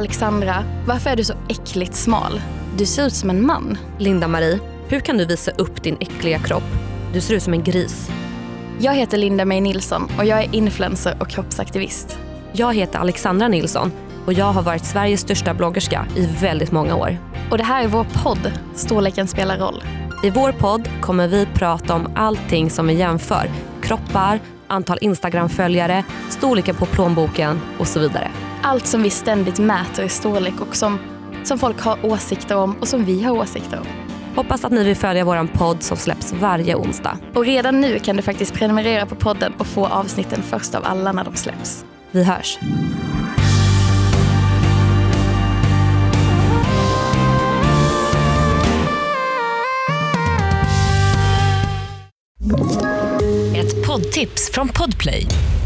Alexandra, varför är du så äckligt smal? Du ser ut som en man. Linda-Marie, hur kan du visa upp din äckliga kropp? Du ser ut som en gris. Jag heter Linda May Nilsson och jag är influencer och kroppsaktivist. Jag heter Alexandra Nilsson och jag har varit Sveriges största bloggerska i väldigt många år. Och det här är vår podd, Storleken spelar roll. I vår podd kommer vi prata om allting som vi jämför. Kroppar, antal Instagram-följare, storleken på plånboken och så vidare. Allt som vi ständigt mäter i storlek och som, som folk har åsikter om och som vi har åsikter om. Hoppas att ni vill följa vår podd som släpps varje onsdag. Och redan nu kan du faktiskt prenumerera på podden och få avsnitten först av alla när de släpps. Vi hörs. Ett poddtips från Podplay.